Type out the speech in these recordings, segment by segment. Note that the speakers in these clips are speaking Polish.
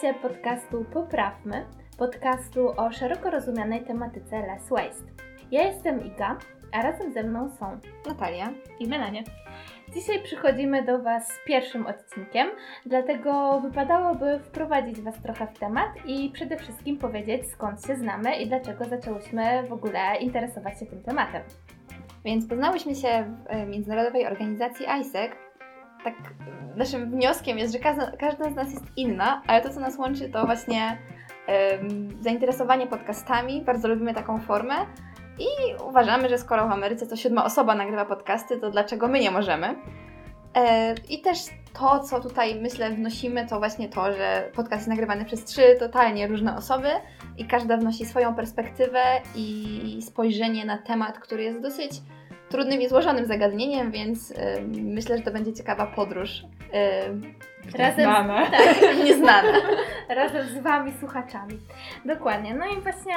Słuchacie podcastu Poprawmy, podcastu o szeroko rozumianej tematyce less waste. Ja jestem Iga, a razem ze mną są Natalia i Melanie. Dzisiaj przychodzimy do Was z pierwszym odcinkiem, dlatego wypadałoby wprowadzić Was trochę w temat i przede wszystkim powiedzieć skąd się znamy i dlaczego zaczęłyśmy w ogóle interesować się tym tematem. Więc poznałyśmy się w e, międzynarodowej organizacji ISEC. Tak naszym wnioskiem jest, że każda, każda z nas jest inna, ale to co nas łączy to właśnie um, zainteresowanie podcastami. Bardzo lubimy taką formę i uważamy, że skoro w Ameryce co siódma osoba nagrywa podcasty, to dlaczego my nie możemy? E, I też to, co tutaj myślę wnosimy, to właśnie to, że podcast jest nagrywany przez trzy totalnie różne osoby i każda wnosi swoją perspektywę i spojrzenie na temat, który jest dosyć trudnym i złożonym zagadnieniem, więc y, myślę, że to będzie ciekawa podróż. Y, Razem. Z, tak, nieznane. Razem z Wami, słuchaczami. Dokładnie. No i właśnie,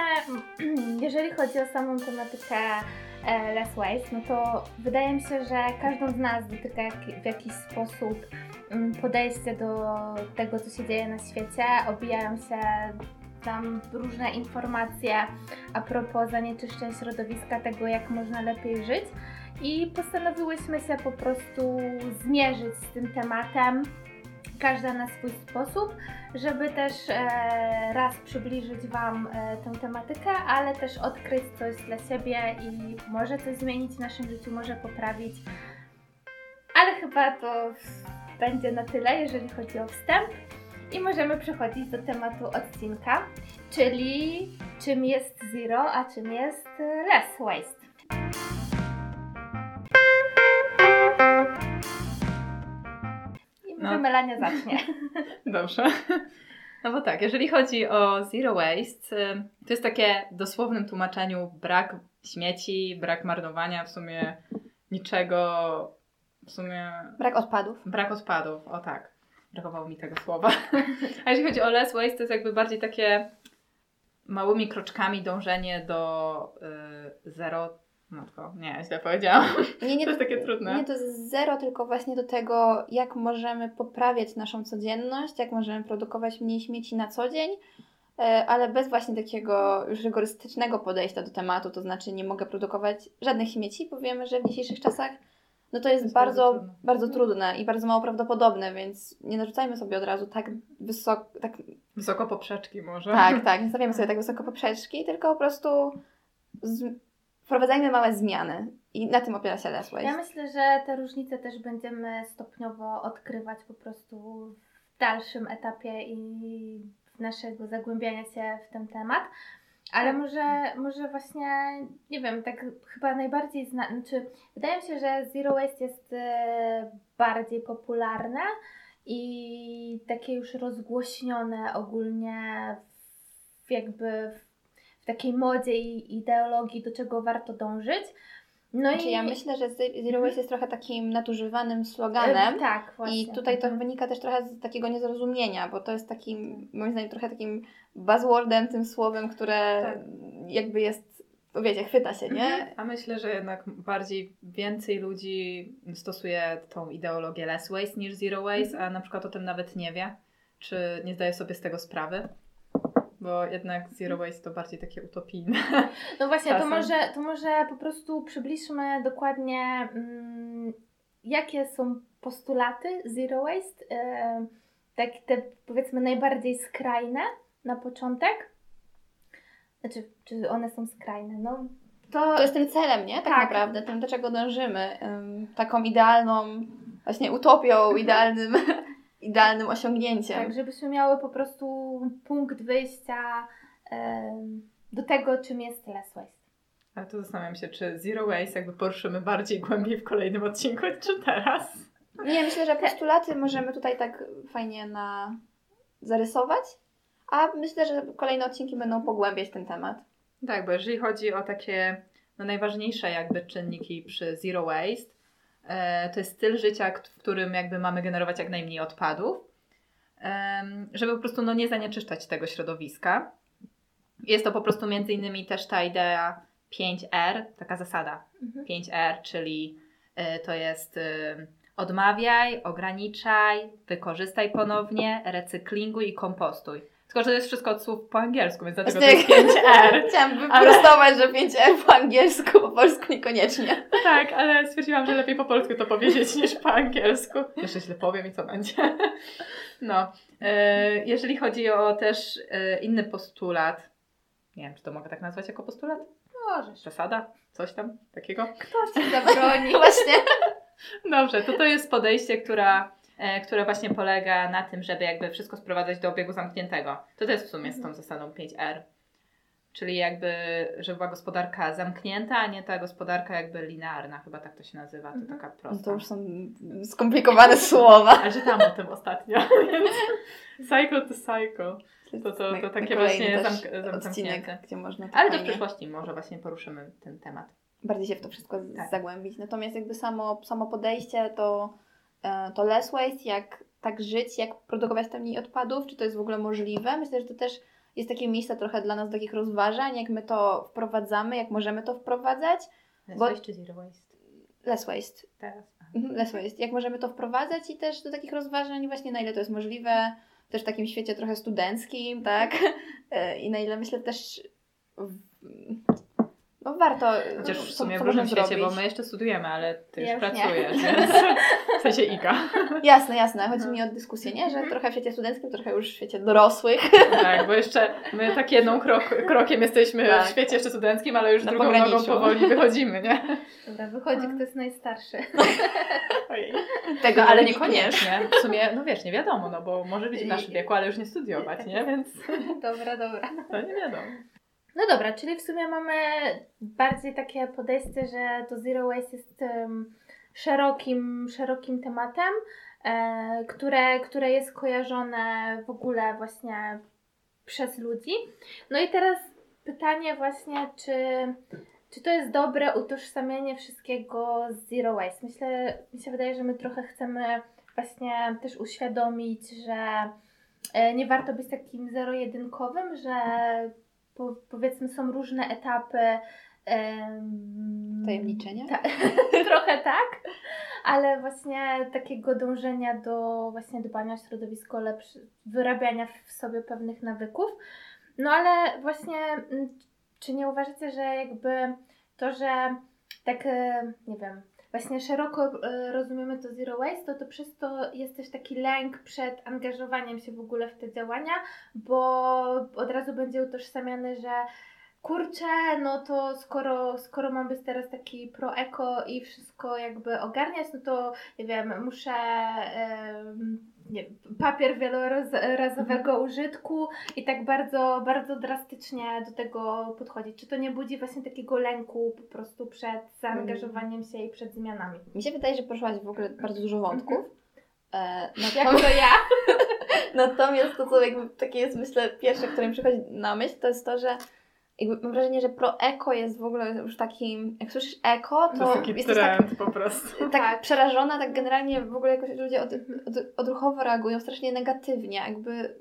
jeżeli chodzi o samą tematykę e, Less Waste, no to wydaje mi się, że każdą z nas dotyka w jakiś sposób mm, podejście do tego, co się dzieje na świecie. Obijają się tam różne informacje a propos zanieczyszczeń środowiska, tego jak można lepiej żyć. I postanowiłyśmy się po prostu zmierzyć z tym tematem, każda na swój sposób, żeby też e, raz przybliżyć Wam e, tę tematykę, ale też odkryć coś dla siebie i może coś zmienić w naszym życiu, może poprawić. Ale chyba to będzie na tyle, jeżeli chodzi o wstęp. I możemy przechodzić do tematu odcinka, czyli czym jest zero, a czym jest less waste. I może no. Melania zacznie. Dobrze. No bo tak, jeżeli chodzi o zero waste, to jest takie dosłownym tłumaczeniu brak śmieci, brak marnowania, w sumie niczego, w sumie... Brak odpadów. Brak odpadów, o tak brakowało mi tego słowa. A jeżeli chodzi o less waste, to jest jakby bardziej takie małymi kroczkami dążenie do y, zero. Matko, nie, źle powiedziałam. Nie, nie, to jest takie trudne. Nie, to jest zero, tylko właśnie do tego, jak możemy poprawiać naszą codzienność, jak możemy produkować mniej śmieci na co dzień, y, ale bez właśnie takiego już rygorystycznego podejścia do tematu, to znaczy nie mogę produkować żadnych śmieci, bo wiemy, że w dzisiejszych czasach no to jest, jest bardzo, bardzo, bardzo, trudne i bardzo mało prawdopodobne, więc nie narzucajmy sobie od razu tak wysoko... Tak... Wysoko poprzeczki może. Tak, tak, nie stawiamy sobie tak wysoko poprzeczki, tylko po prostu z... wprowadzajmy małe zmiany i na tym opiera się Lesway. Ja myślę, że te różnice też będziemy stopniowo odkrywać po prostu w dalszym etapie i naszego zagłębiania się w ten temat. Ale może, może właśnie, nie wiem, tak chyba najbardziej zna, znaczy wydaje mi się, że Zero Waste jest e, bardziej popularne i takie już rozgłośnione ogólnie w, jakby w, w takiej modzie i ideologii, do czego warto dążyć. No znaczy, i ja myślę, że Zero Waste mhm. jest trochę takim nadużywanym sloganem. E, tak, właśnie. I tutaj to wynika też trochę z takiego niezrozumienia, bo to jest takim, moim zdaniem, trochę takim buzzwordem, tym słowem, które tak. jakby jest, wiecie, chwyta się, nie? Mhm. A myślę, że jednak bardziej więcej ludzi stosuje tą ideologię less waste niż zero waste, mhm. a na przykład o tym nawet nie wie, czy nie zdaje sobie z tego sprawy bo jednak Zero Waste to bardziej takie utopijne. No właśnie, to może, to może po prostu przybliżmy dokładnie, mm, jakie są postulaty Zero Waste, yy, tak te powiedzmy najbardziej skrajne na początek. Znaczy, czy one są skrajne? No, to, to jest tym celem, nie? Tak, tak. naprawdę, tym do czego dążymy. taką idealną, właśnie utopią, idealnym idealnym osiągnięciem. Tak, żebyśmy miały po prostu punkt wyjścia do tego, czym jest less waste. Ale to zastanawiam się, czy zero waste jakby poruszymy bardziej głębiej w kolejnym odcinku, czy teraz? Nie, myślę, że postulaty możemy tutaj tak fajnie na zarysować, a myślę, że kolejne odcinki będą pogłębiać ten temat. Tak, bo jeżeli chodzi o takie no, najważniejsze jakby czynniki przy zero waste, to jest styl życia, w którym jakby mamy generować jak najmniej odpadów, żeby po prostu no, nie zanieczyszczać tego środowiska. Jest to po prostu między innymi też ta idea 5R, taka zasada mhm. 5R, czyli e, to jest e, odmawiaj, ograniczaj, wykorzystaj ponownie, recyklinguj i kompostuj. Tylko, że to jest wszystko od słów po angielsku, więc dlatego to jest 5R. Chciałam wyprostować, że 5R po angielsku, po polsku niekoniecznie. Tak, ale stwierdziłam, że lepiej po polsku to powiedzieć niż po angielsku. Jeszcze źle powiem i co będzie. No. E, jeżeli chodzi o też e, inny postulat, nie wiem, czy to mogę tak nazwać jako postulat? Możesz. Zasada? Coś tam takiego? Kto ci zabroni? Właśnie. Dobrze, to to jest podejście, która, które właśnie polega na tym, żeby jakby wszystko sprowadzać do obiegu zamkniętego. To jest w sumie z tą zasadą 5R. Czyli jakby, żeby była gospodarka zamknięta, a nie ta gospodarka jakby linearna, chyba tak to się nazywa, to Mhm. taka No prosta. to już są skomplikowane słowa. Ale czytałam o tym ostatnio, więc cycle to cycle. To- to- to takie właśnie też zamk- zamknięte. gdzie można Ale to w przyszłości może właśnie poruszymy ten temat. bardziej się w to wszystko Tak. zagłębić. Natomiast jakby samo, samo podejście to, e, to less waste, jak tak żyć, jak produkować tam mniej odpadów, czy to jest w ogóle możliwe. Myślę, że to też jest takie miejsce trochę dla nas do takich rozważań, jak my to wprowadzamy, jak możemy to wprowadzać. Less Bo- waste czy zero waste? Less waste. Teraz. Mhm, Less waste. Jak możemy to wprowadzać i też do takich rozważań właśnie na ile to jest możliwe, też w takim świecie trochę studenckim, tak? E, I na ile myślę też no warto Chociaż co- w sumie co w różnym świecie, bo zrobić. my jeszcze studujemy, ale ty Ja już już nie. pracujesz, więc w sensie Iga. Jasne, jasne. Chodzi Mhm. mi o dyskusję, nie? Że Mhm. trochę w świecie studenckim, trochę już w świecie dorosłych. Tak, bo jeszcze my tak jedną krok, krokiem jesteśmy Tak. w świecie jeszcze studenckim, ale już Na drugą pograniczu. nogą powoli wychodzimy, nie? Dobra, wychodzi, kto jest najstarszy. Ojej. Tego, No, ale niekoniecznie. niekoniecznie. W sumie, no wiesz, nie wiadomo, no bo może być w naszym wieku, ale już nie studiować, nie? Więc Dobra, dobra. to nie wiadomo. No dobra, czyli w sumie mamy bardziej takie podejście, że to zero waste jest em, szerokim, szerokim tematem, e, które, które jest kojarzone w ogóle właśnie przez ludzi. No i teraz pytanie właśnie, czy, czy to jest dobre utożsamienie wszystkiego z zero waste? Myślę, mi się wydaje, że my trochę chcemy właśnie też uświadomić, że e, nie warto być takim zero-jedynkowym, że po, powiedzmy są różne etapy em, Tajemniczenia? Ta, trochę tak, ale właśnie takiego dążenia do właśnie dbania o środowisko, lepszy, wyrabiania w sobie pewnych nawyków. No ale właśnie, mm, czy nie uważacie, że jakby to, że tak, e, nie wiem, właśnie szeroko e, rozumiemy to zero waste, to, to przez to jest też taki lęk przed angażowaniem się w ogóle w te działania, bo od razu będzie utożsamiany, że kurczę, no to skoro, skoro mam być teraz taki pro-eko i wszystko jakby ogarniać, no to nie wiem, muszę em, nie, papier wielorazowego użytku i tak bardzo, bardzo drastycznie do tego podchodzić. Czy to nie budzi właśnie takiego lęku po prostu przed zaangażowaniem się i przed zmianami? Mi się wydaje, że poruszyłaś w ogóle bardzo dużo wątków. E, Jak natomiast, to ja? natomiast to, co jakby takie jest, myślę, pierwsze, które mi przychodzi na myśl, to jest to, że jakby mam wrażenie, że pro-eko jest w ogóle już takim, jak słyszysz eko, To to, jest tak, trend po prostu. tak Tak. przerażona, tak generalnie w ogóle jakoś ludzie od, od, odruchowo reagują strasznie negatywnie, jakby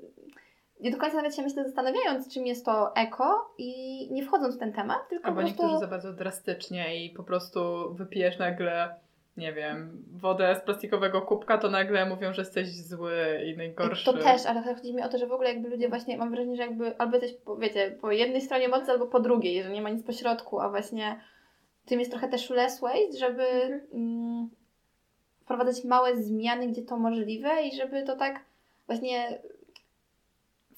nie do końca nawet się myślę zastanawiając, czym jest to eko i nie wchodząc w ten temat, tylko Albo po prostu... niektórzy za bardzo drastycznie i po prostu wypijesz nagle, nie wiem, wodę z plastikowego kubka, to nagle mówią, że jesteś zły i najgorszy. To też, ale chodzi mi o to, że w ogóle jakby ludzie właśnie, mam wrażenie, że jakby albo jesteś, po, wiecie, po jednej stronie mocy, albo po drugiej, że nie ma nic pośrodku, a właśnie tym jest trochę też less waste, żeby mm, wprowadzać małe zmiany, gdzie to możliwe i żeby to tak właśnie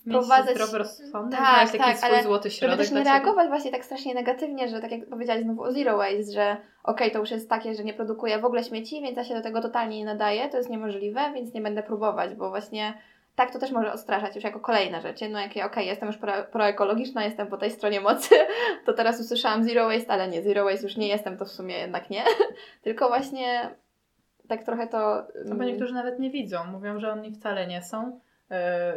wprowadzać- zdrowy rozsądek, Tak, taki tak, swój ale złoty Żeby środek też nie reagować właśnie tak strasznie negatywnie, że tak jak powiedziałaś znowu o zero waste, że okej, to już jest takie, że nie produkuję w ogóle śmieci, więc ja się do tego totalnie nie nadaję, to jest niemożliwe, więc nie będę próbować, bo właśnie tak to też może odstraszać już jako kolejne rzeczy. No jak ja, okej, jestem już pro, proekologiczna, jestem po tej stronie mocy, to teraz usłyszałam zero waste, ale nie, zero waste już nie jestem, to w sumie jednak nie. Tylko właśnie tak trochę to... No bo niektórzy nawet nie widzą, mówią, że oni wcale nie są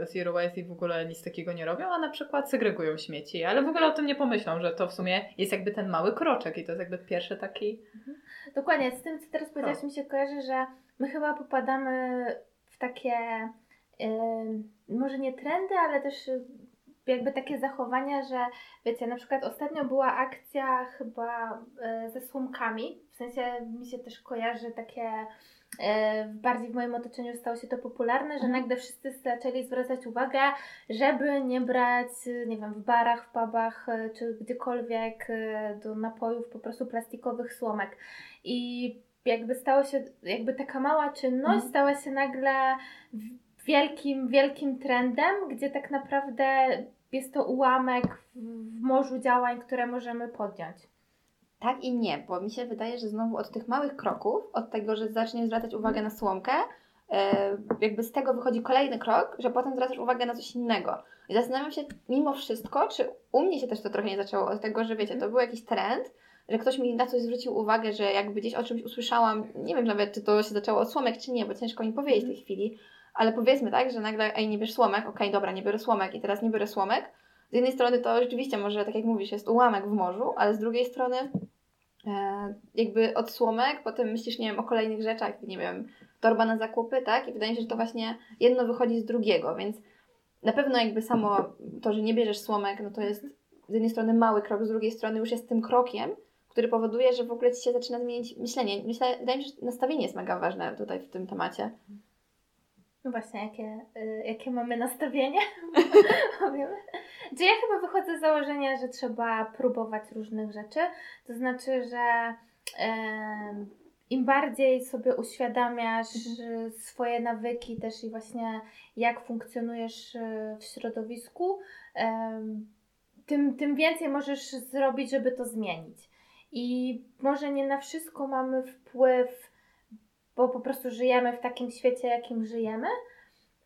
zero waste i w ogóle nic takiego nie robią, a na przykład segregują śmieci, ale w ogóle o tym nie pomyślą, że to w sumie jest jakby ten mały kroczek i to jest jakby pierwszy taki... Dokładnie, z tym co teraz powiedziałaś mi się kojarzy, że my chyba popadamy w takie em, może nie trendy, ale też jakby takie zachowania, że wiecie, na przykład ostatnio była akcja chyba e, ze słomkami, w sensie mi się też kojarzy takie e, bardziej w moim otoczeniu stało się to popularne, że Mhm. nagle wszyscy zaczęli zwracać uwagę, żeby nie brać, e, nie wiem, w barach, w pubach e, czy gdziekolwiek e, do napojów po prostu plastikowych słomek. I jakby stało się, jakby taka mała czynność Mhm. stała się nagle wielkim, wielkim trendem, gdzie tak naprawdę jest to ułamek w morzu działań, które możemy podjąć. Tak i nie, bo mi się wydaje, że znowu od tych małych kroków, od tego, że zaczniesz zwracać uwagę na słomkę, e, jakby z tego wychodzi kolejny krok, że potem zwracasz uwagę na coś innego. I zastanawiam się mimo wszystko, czy u mnie się też to trochę nie zaczęło od tego, że wiecie, to był jakiś trend, że ktoś mi na coś zwrócił uwagę, że jakby gdzieś o czymś usłyszałam, nie wiem nawet, czy to się zaczęło od słomek, czy nie, bo ciężko mi powiedzieć w tej chwili, ale powiedzmy tak, że nagle, ej, nie bierz słomek, okej, dobra, nie biorę słomek i teraz nie biorę słomek. Z jednej strony to rzeczywiście może, tak jak mówisz, jest ułamek w morzu, ale z drugiej strony e, jakby od słomek, potem myślisz, nie wiem, o kolejnych rzeczach, nie wiem, torba na zakupy, tak? I wydaje mi się, że to właśnie jedno wychodzi z drugiego, więc na pewno jakby samo to, że nie bierzesz słomek, no to jest z jednej strony mały krok, z drugiej strony już jest tym krokiem, który powoduje, że w ogóle Ci się zaczyna zmienić myślenie. Myślę, wydaje mi się, że nastawienie jest mega ważne tutaj w tym temacie. No właśnie, jakie, y, jakie mamy nastawienie? Czy ja chyba wychodzę z założenia, że trzeba próbować różnych rzeczy. To znaczy, że im bardziej sobie uświadamiasz swoje nawyki też i właśnie jak funkcjonujesz y, w środowisku, tym, tym więcej możesz zrobić, żeby to zmienić. I może nie na wszystko mamy wpływ, bo po prostu żyjemy w takim świecie, jakim żyjemy.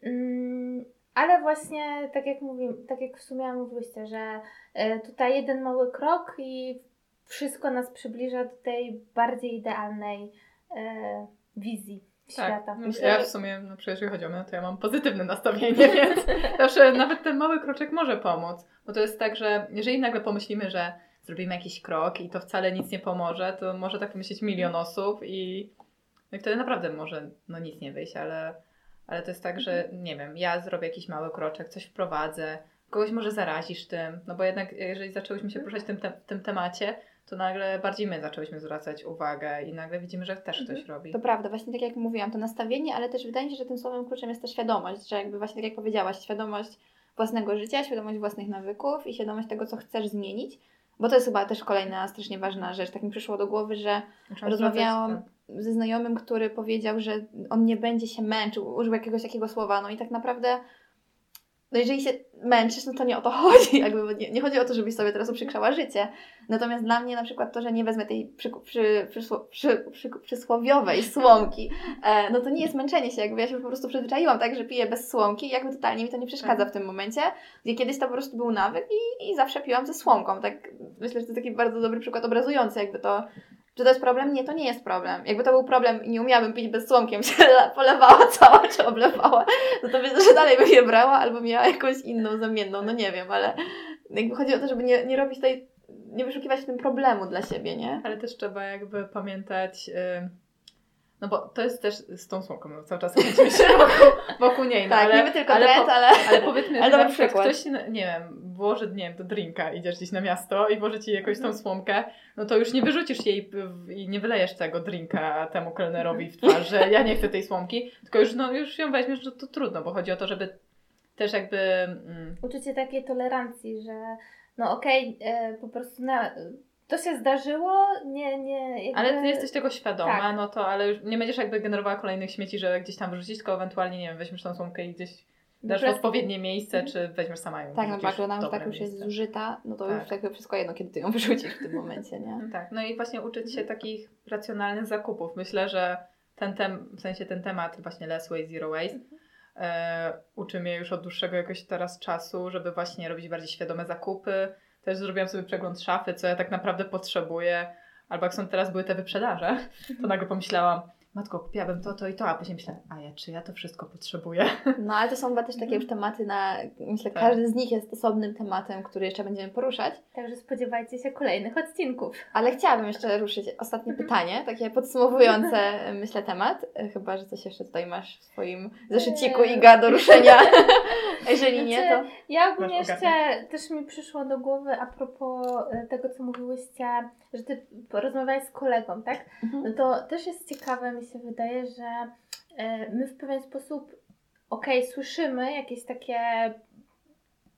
Mm, Ale właśnie tak jak mówi, tak jak w sumie mówiłyście, że e, tutaj jeden mały krok i wszystko nas przybliża do tej bardziej idealnej e, wizji świata. Tak, Myślę, ja że- w sumie, no przecież jeżeli chodzi o mnie, to ja mam pozytywne nastawienie, więc zawsze nawet ten mały kroczek może pomóc. Bo to jest tak, że jeżeli nagle pomyślimy, że zrobimy jakiś krok i to wcale nic nie pomoże, to może tak pomyśleć milion osób i, no i wtedy naprawdę może no nic nie wyjść, ale, ale to jest tak, że nie wiem, ja zrobię jakiś mały kroczek, coś wprowadzę, kogoś może zarazisz tym, no bo jednak jeżeli zaczęłyśmy się poruszać w tym, te, tym temacie, to nagle bardziej my zaczęłyśmy zwracać uwagę i nagle widzimy, że też ktoś robi. To prawda, właśnie tak jak mówiłam, to nastawienie, ale też wydaje mi się, że tym słowem kluczem jest ta świadomość, że jakby właśnie tak jak powiedziałaś, świadomość własnego życia, świadomość własnych nawyków i świadomość tego, co chcesz zmienić. Bo to jest chyba też kolejna strasznie ważna rzecz. Tak mi przyszło do głowy, że rozmawiałam zwracać- ze znajomym, który powiedział, że on nie będzie się męczył, użył jakiegoś takiego słowa, no i tak naprawdę no jeżeli się męczysz, no to nie o to chodzi, jakby nie, nie chodzi o to, żebyś sobie teraz uprzykrzała życie. Natomiast dla mnie na przykład to, że nie wezmę tej przy, przy, przy, przy, przysłowiowej słomki, e, no to nie jest męczenie się, jakby ja się po prostu przyzwyczaiłam tak, że piję bez słomki i jakby totalnie mi to nie przeszkadza w tym momencie, gdzie kiedyś to po prostu był nawyk i, i zawsze piłam ze słomką, tak myślę, że to taki bardzo dobry przykład obrazujący jakby to, czy to jest problem? Nie, to nie jest problem. Jakby to był problem i nie umiałabym pić bez słomkiem, się polewała cała czy oblewała, no to myślę, że dalej bym je brała albo miała jakąś inną zamienną, no nie wiem, ale jakby chodzi o to, żeby nie, nie robić tej, nie wyszukiwać w tym problemu dla siebie, nie? Ale też trzeba jakby pamiętać, y, no bo to jest też z tą słomką, no cały czas kręcimy się wokół, wokół niej, no tak, ale, niby tylko ale, trend, po, ale... ale powiedzmy, Ale że na przykład ktoś, nie wiem, włoży, nie wiem, do drinka, idziesz gdzieś na miasto i włoży Ci jakąś tą słomkę, no to już nie wyrzucisz jej i nie wylejesz tego drinka temu kelnerowi w twarz, że ja nie chcę tej słomki, tylko już, no, już ją weźmiesz, że to trudno, bo chodzi o to, żeby też jakby... Mm, Uczucie takiej tolerancji, że no okej, e, po prostu na, to się zdarzyło, nie, nie, jakby... Ale ty jesteś tego świadoma, Tak. no to ale już nie będziesz jakby generowała kolejnych śmieci, że gdzieś tam wyrzucić, tylko ewentualnie, nie wiem, weźmiesz tą słomkę i gdzieś dasz odpowiednie miejsce, czy weźmiesz sama ją Tak, no tak, ona już tak już jest zużyta, no to Tak. już jakby wszystko jedno, kiedy ty ją wyrzucisz w tym momencie, nie? No Tak, no i właśnie uczyć się takich racjonalnych zakupów. Myślę, że ten tem, w sensie ten temat właśnie less waste, zero waste e, uczy mnie już od dłuższego jakoś teraz czasu, żeby właśnie robić bardziej świadome zakupy. Też zrobiłam sobie przegląd szafy, co ja tak naprawdę potrzebuję. Albo jak są teraz były te wyprzedaże, to nagle pomyślałam, matko, kupiłabym to, to i to, a później myślę, a ja, czy ja to wszystko potrzebuję? No ale to są chyba też takie już tematy na, myślę, Tak. każdy z nich jest osobnym tematem, który jeszcze będziemy poruszać. Także spodziewajcie się kolejnych odcinków. Ale chciałabym jeszcze ruszyć ostatnie pytanie, takie podsumowujące, myślę, temat. Chyba, że coś jeszcze tutaj masz w swoim zeszyciku. Iga do ruszenia. Jeżeli nie, to... Ja ogólnie jeszcze też mi przyszło do głowy a propos e, tego, co mówiłyście, że ty rozmawiałeś z kolegą, tak? Mhm. No to też jest ciekawe, mi się wydaje, że e, my w pewien sposób, okej, słyszymy jakieś takie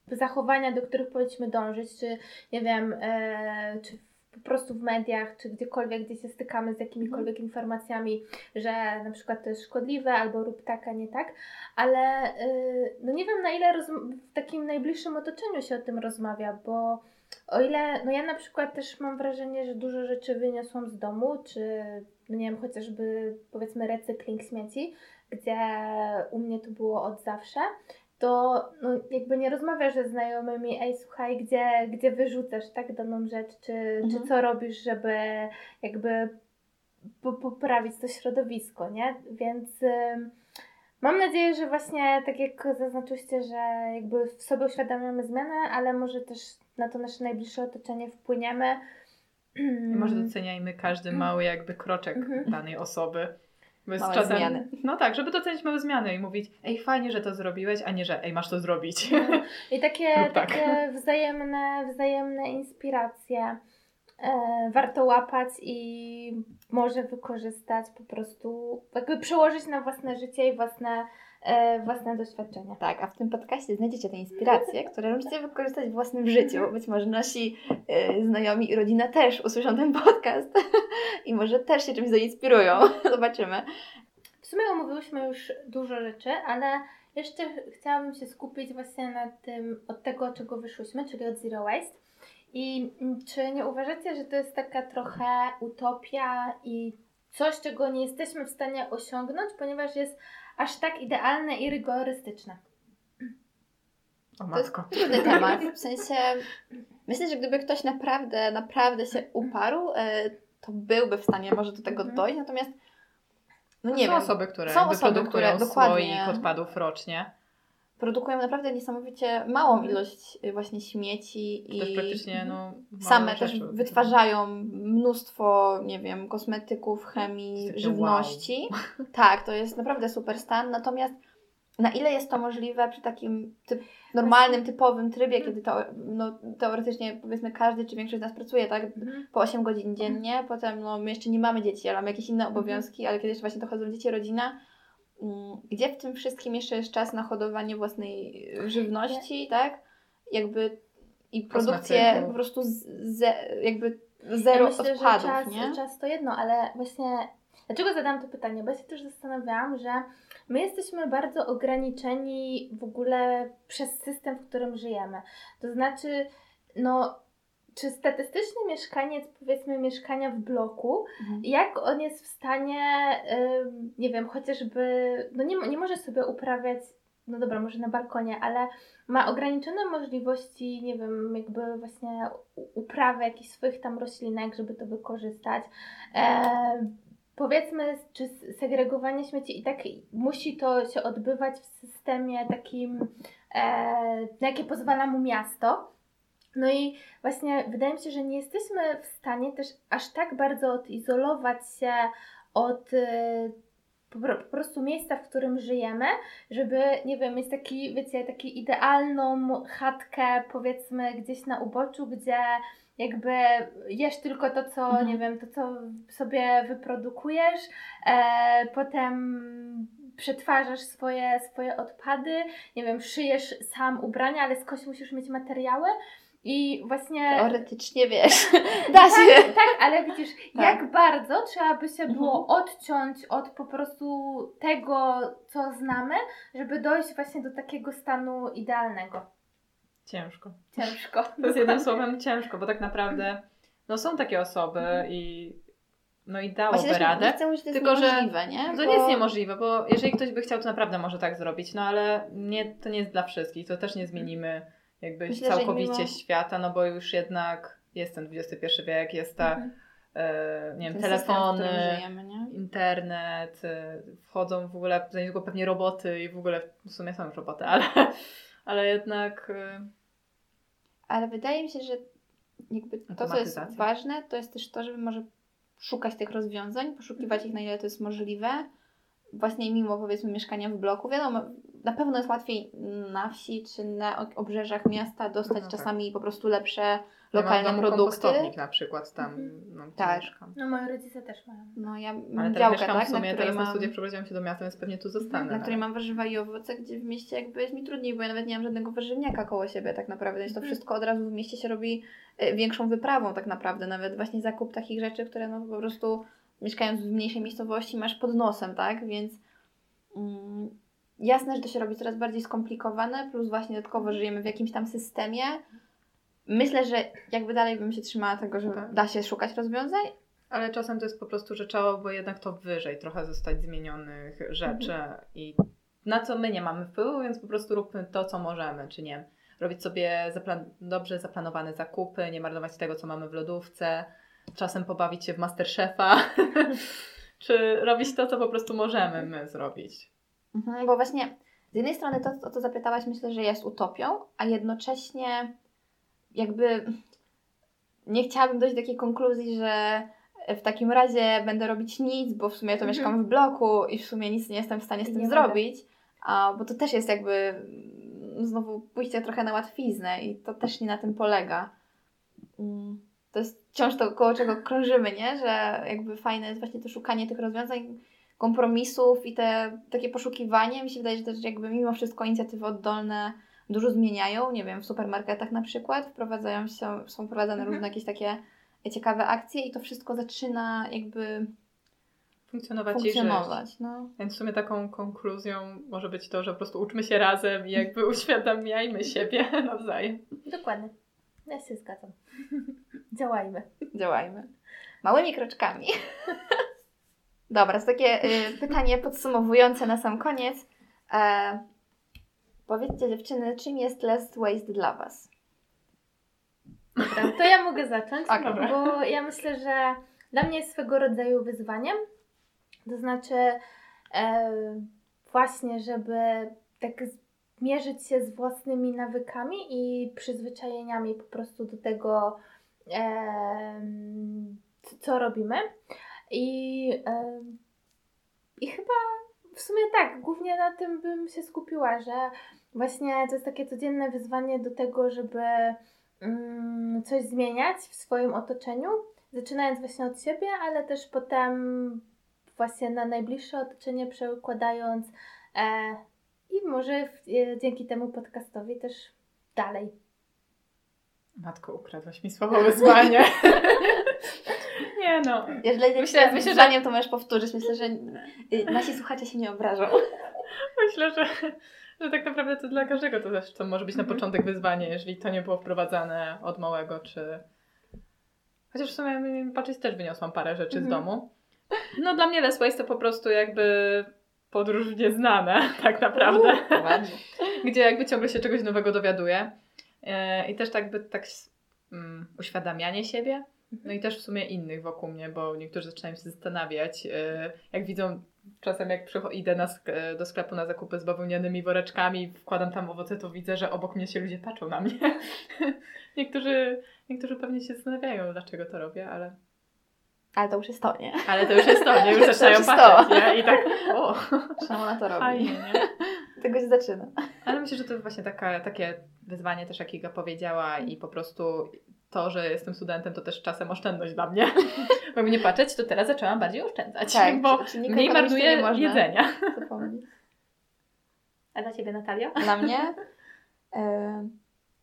zachowania, do których powinniśmy dążyć, czy nie wiem, e, czy po prostu w mediach, czy gdziekolwiek, gdzie się stykamy z jakimikolwiek informacjami, że na przykład to jest szkodliwe, albo rób tak, a nie tak, ale y, no nie wiem na ile w takim najbliższym otoczeniu się o tym rozmawia, bo o ile, no ja na przykład też mam wrażenie, że dużo rzeczy wyniosłam z domu, czy no nie wiem, chociażby powiedzmy recykling śmieci, gdzie u mnie to było od zawsze, to no, jakby nie rozmawiasz ze znajomymi, ej słuchaj, gdzie, gdzie wyrzucasz tak daną rzecz, czy, czy Mhm. co robisz, żeby jakby po, poprawić to środowisko, nie? Więc ym, mam nadzieję, że właśnie tak jak zaznaczyłyście, że jakby w sobie uświadamiamy zmianę, ale może też na to nasze najbliższe otoczenie wpłyniemy. I może doceniajmy każdy mały jakby kroczek Mhm. danej osoby. Małe czasem, zmiany. No tak, żeby docenić małe zmiany i mówić, ej fajnie, że to zrobiłeś, a nie, że ej masz to zrobić. No, I takie, tak. takie wzajemne, wzajemne inspiracje e, warto łapać i może wykorzystać po prostu, jakby przełożyć na własne życie i własne, własne doświadczenia. Tak, a w tym podcaście znajdziecie te inspiracje, które możecie wykorzystać w własnym życiu. Być może nasi y, znajomi i rodzina też usłyszą ten podcast i może też się czymś zainspirują. Zobaczymy. W sumie omówiłyśmy już dużo rzeczy, ale jeszcze chciałabym się skupić właśnie na tym, od tego, czego wyszłyśmy, czyli od Zero Waste. I czy nie uważacie, że to jest taka trochę utopia i coś, czego nie jesteśmy w stanie osiągnąć, ponieważ jest aż tak idealne i rygorystyczne? O To jest matko. trudny temat. W sensie, myślę, że gdyby ktoś naprawdę, naprawdę się uparł, e, to byłby w stanie może do tego Mhm. dojść. Natomiast, no nie są wiem, osoby, które są osoby, które dokładnie- słoik odpadów rocznie. Produkują naprawdę niesamowicie małą ilość y, właśnie śmieci i Też no, małe same też wytwarzają mnóstwo, nie wiem, kosmetyków, chemii, żywności. Tak, to jest naprawdę super stan. Natomiast na ile jest to możliwe przy takim typ, normalnym, typowym trybie, kiedy to, no, teoretycznie powiedzmy każdy czy większość z nas pracuje, tak? Po 8 godzin dziennie, potem no, my jeszcze nie mamy dzieci, ale mamy jakieś inne obowiązki, ale kiedy jeszcze właśnie dochodzą dzieci, rodzina, gdzie w tym wszystkim jeszcze jest czas na hodowanie własnej żywności, tak? Jakby i produkcję po prostu z, ze, jakby zero ja myślę, odpadów, że czas, nie? czas to jedno, ale właśnie dlaczego zadałam to pytanie? Bo ja się też zastanawiałam, że my jesteśmy bardzo ograniczeni w ogóle przez system, w którym żyjemy. To znaczy, no, czy statystyczny mieszkaniec, powiedzmy, mieszkania w bloku, Mhm. jak on jest w stanie, ym, nie wiem, chociażby, no nie, nie może sobie uprawiać, no dobra, może na balkonie, ale ma ograniczone możliwości, nie wiem, jakby właśnie uprawy jakichś swoich tam roślinek, żeby to wykorzystać. E, powiedzmy, czy segregowanie śmieci i tak musi to się odbywać w systemie takim, e, na jakie pozwala mu miasto. No i właśnie wydaje mi się, że nie jesteśmy w stanie też aż tak bardzo odizolować się od y, po, pro- po prostu miejsca, w którym żyjemy, żeby, nie wiem, mieć taki, wiecie, taki idealną chatkę, powiedzmy, gdzieś na uboczu, gdzie jakby jesz tylko to, co, Mhm. nie wiem, to, co sobie wyprodukujesz, e, potem przetwarzasz swoje, swoje odpady, nie wiem, szyjesz sam ubrania, ale skądś musisz mieć materiały i właśnie... Teoretycznie wiesz, da się. Tak, tak, ale widzisz, Tak. jak bardzo trzeba by się było Mhm. odciąć od po prostu tego, co znamy, żeby dojść właśnie do takiego stanu idealnego. Ciężko. Ciężko. To jest jednym słowem ciężko, bo tak naprawdę no są takie osoby i no i dałoby Właśnie radę. chcę że to tylko, że nie? To Bo- nie jest niemożliwe, bo jeżeli ktoś by chciał, to naprawdę może tak zrobić, no ale nie, to nie jest dla wszystkich, to też nie zmienimy jakby Myślę, całkowicie mimo- świata, no bo już jednak jest ten XXI wiek, jest ta, Mhm. e, nie wiem, ten telefony, żyjemy, nie? internet, e, wchodzą w ogóle za niedługo pewnie roboty i w ogóle w sumie są już roboty, ale, ale jednak e, Ale wydaje mi się, że jakby to, co jest ważne, to jest też to, żeby może szukać tych rozwiązań, poszukiwać ich na ile to jest możliwe. Właśnie mimo powiedzmy mieszkania w bloku, wiadomo, na pewno jest łatwiej na wsi czy na obrzeżach miasta dostać No tak. czasami po prostu lepsze Ja lokalne domu produkty. kompostownik na przykład tam, Mhm. no, Tak. mieszkam. No moi rodzice też mają. No ja Ale mam teraz działkę, mieszkam tak, w na sumie, której teraz na mam, studia przeprowadziłam się do miasta, więc pewnie tu zostanę. na no. której mam warzywa i owoce, gdzie w mieście jakby jest mi trudniej, bo ja nawet nie mam żadnego warzywniaka koło siebie tak naprawdę, więc to Mhm. wszystko od razu w mieście się robi większą wyprawą tak naprawdę, nawet właśnie zakup takich rzeczy, które no po prostu mieszkając w mniejszej miejscowości masz pod nosem, tak, więc mm, jasne, że to się robi coraz bardziej skomplikowane, plus właśnie dodatkowo żyjemy w jakimś tam systemie. Myślę, że jakby dalej bym się trzymała tego, że Tak. da się szukać rozwiązań, Ale czasem to jest po prostu, że trzeba było jednak to wyżej trochę zostać zmienionych rzeczy i na co my nie mamy wpływu, więc po prostu róbmy to, co możemy, czy nie. Robić sobie zaplan- dobrze zaplanowane zakupy, nie marnować tego, co mamy w lodówce, czasem pobawić się w Masterchefa, czy robić to, co po prostu możemy my zrobić. Mhm, bo właśnie z jednej strony to, o co zapytałaś, myślę, że jest utopią, a jednocześnie jakby nie chciałabym dojść do takiej konkluzji, że w takim razie będę robić nic, bo w sumie to Mhm. mieszkam w bloku i w sumie nic nie jestem w stanie z tym zrobić, a, bo to też jest jakby znowu pójście trochę na łatwiznę i to też nie na tym polega. Mm, To jest wciąż to, koło czego krążymy, nie? Że jakby fajne jest właśnie to szukanie tych rozwiązań, kompromisów i te takie poszukiwanie. Mi się wydaje, że też jakby mimo wszystko inicjatywy oddolne dużo zmieniają. Nie wiem, w supermarketach na przykład wprowadzają się, są wprowadzane Mhm. różne jakieś takie ciekawe akcje i to wszystko zaczyna jakby Funkcjonować, i żyć. funkcjonować. No. Więc w sumie taką konkluzją może być to, że po prostu uczmy się razem i jakby uświadamiajmy siebie nawzajem. Dokładnie. Ja się zgadzam. Działajmy. Działajmy. Małymi kroczkami. Dobra, to takie y, pytanie podsumowujące na sam koniec. E, powiedzcie dziewczyny, czym jest Less Waste dla Was? Dobra, to ja mogę zacząć. Dobra. bo ja myślę, że dla mnie jest swego rodzaju wyzwaniem. To znaczy e, właśnie, żeby tak zmierzyć się z własnymi nawykami i przyzwyczajeniami po prostu do tego, c- co robimy. I, em, I chyba w sumie tak, głównie na tym bym się skupiła, że właśnie to jest takie codzienne wyzwanie do tego, żeby mm, coś zmieniać w swoim otoczeniu, zaczynając właśnie od siebie, ale też potem właśnie na najbliższe otoczenie przekładając e, i może w, e, dzięki temu podcastowi też dalej. Matko, ukradłaś mi słowo wyzwanie. nie no. Jeżeli Myślę- myślę, myślę, że- to możesz powtórzyć. Myślę, że y, nasi słuchacze się nie obrażą. Myślę, że, że tak naprawdę to dla każdego to zresztą może być na Mhm. początek wyzwanie, jeżeli to nie było wprowadzane od małego, czy... Chociaż w sumie patrzeć też wyniosłam parę rzeczy z Mhm. domu. No dla mnie Less Waste to po prostu jakby podróż w nieznane, tak naprawdę. Gdzie jakby ciągle się czegoś nowego dowiaduję. E, I też tak by tak mm, uświadamianie siebie, no i też w sumie innych wokół mnie, bo niektórzy zaczynają się zastanawiać, e, jak widzą czasem jak idę na sk- do sklepu na zakupy z bawełnianymi woreczkami, wkładam tam owoce, to widzę, że obok mnie się ludzie patrzą na mnie. niektórzy, niektórzy pewnie się zastanawiają, dlaczego to robię, ale, Ale to już jest to, nie? ale to już jest to, nie? Już To zaczynają jest patrzeć, to. nie? I tak, o, Czemu ona to robi? fajnie, nie? Tego się zaczyna. Ale myślę, że to właśnie taka, takie wyzwanie też, jak Iga powiedziała i po prostu to, że jestem studentem, to też czasem oszczędność dla mnie. Bo nie patrzeć, to teraz zaczęłam bardziej oszczędzać, Tak, bo czy- mniej marnuję nie jedzenia. zapomnieć. A dla Ciebie, Natalia? Dla mnie e,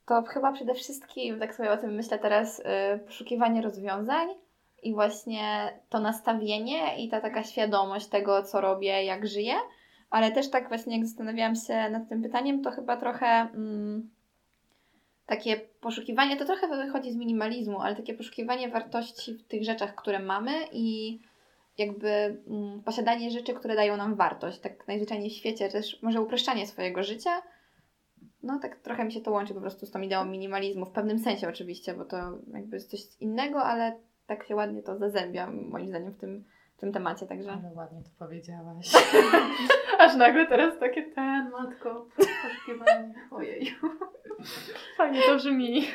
to chyba przede wszystkim, tak sobie o tym myślę teraz, e, poszukiwanie rozwiązań i właśnie to nastawienie i ta taka świadomość tego, co robię, jak żyję. Ale też tak właśnie jak zastanawiałam się nad tym pytaniem, to chyba trochę mm, takie poszukiwanie, to trochę wychodzi z minimalizmu, ale takie poszukiwanie wartości w tych rzeczach, które mamy i jakby mm, posiadanie rzeczy, które dają nam wartość, tak najzwyczajniej w świecie, też może upraszczanie swojego życia. No tak trochę mi się to łączy po prostu z tą ideą minimalizmu, w pewnym sensie oczywiście, bo to jakby jest coś innego, ale tak się ładnie to zazębia moim zdaniem w tym, w tym temacie, także... Ale ładnie to powiedziałaś. Aż nagle teraz takie ten, matko, poszukiwanie. Ojej. Fajnie to brzmi.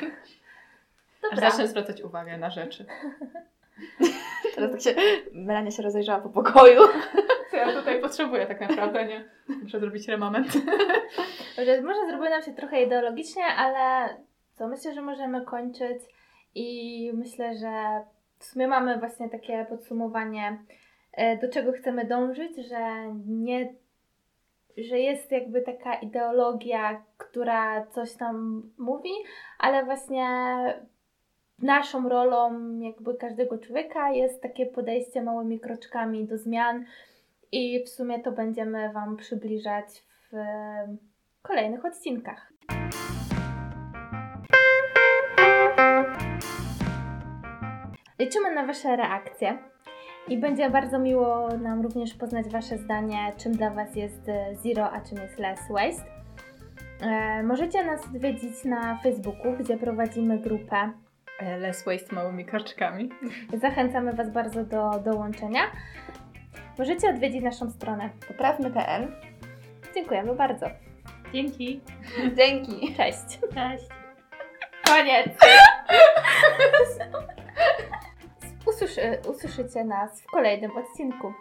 Aż Dobra. zacznę zwracać uwagę na rzeczy. Teraz tak się, Melania się rozejrzała po pokoju. Co ja tutaj potrzebuję tak naprawdę, nie? Muszę zrobić remament. Może, może zrobiło nam się trochę ideologicznie, ale co myślę, że możemy kończyć i myślę, że w sumie mamy właśnie takie podsumowanie, e, do czego chcemy dążyć, że nie, że jest jakby taka ideologia, która coś tam mówi, ale właśnie naszą rolą jakby każdego człowieka jest takie podejście małymi kroczkami do zmian i w sumie to będziemy Wam przybliżać w kolejnych odcinkach. Liczymy na Wasze reakcje i będzie bardzo miło nam również poznać Wasze zdanie, czym dla Was jest e, zero, a czym jest less waste. E, możecie nas odwiedzić na Facebooku, gdzie prowadzimy grupę. E, Less waste małymi kroczkami. Zachęcamy Was bardzo do dołączenia. Możecie odwiedzić naszą stronę. Poprawmy.pl. Dziękujemy bardzo. Dzięki. Dzięki. Cześć. Cześć. Koniec. Usłyszy, usłyszycie nas w kolejnym odcinku.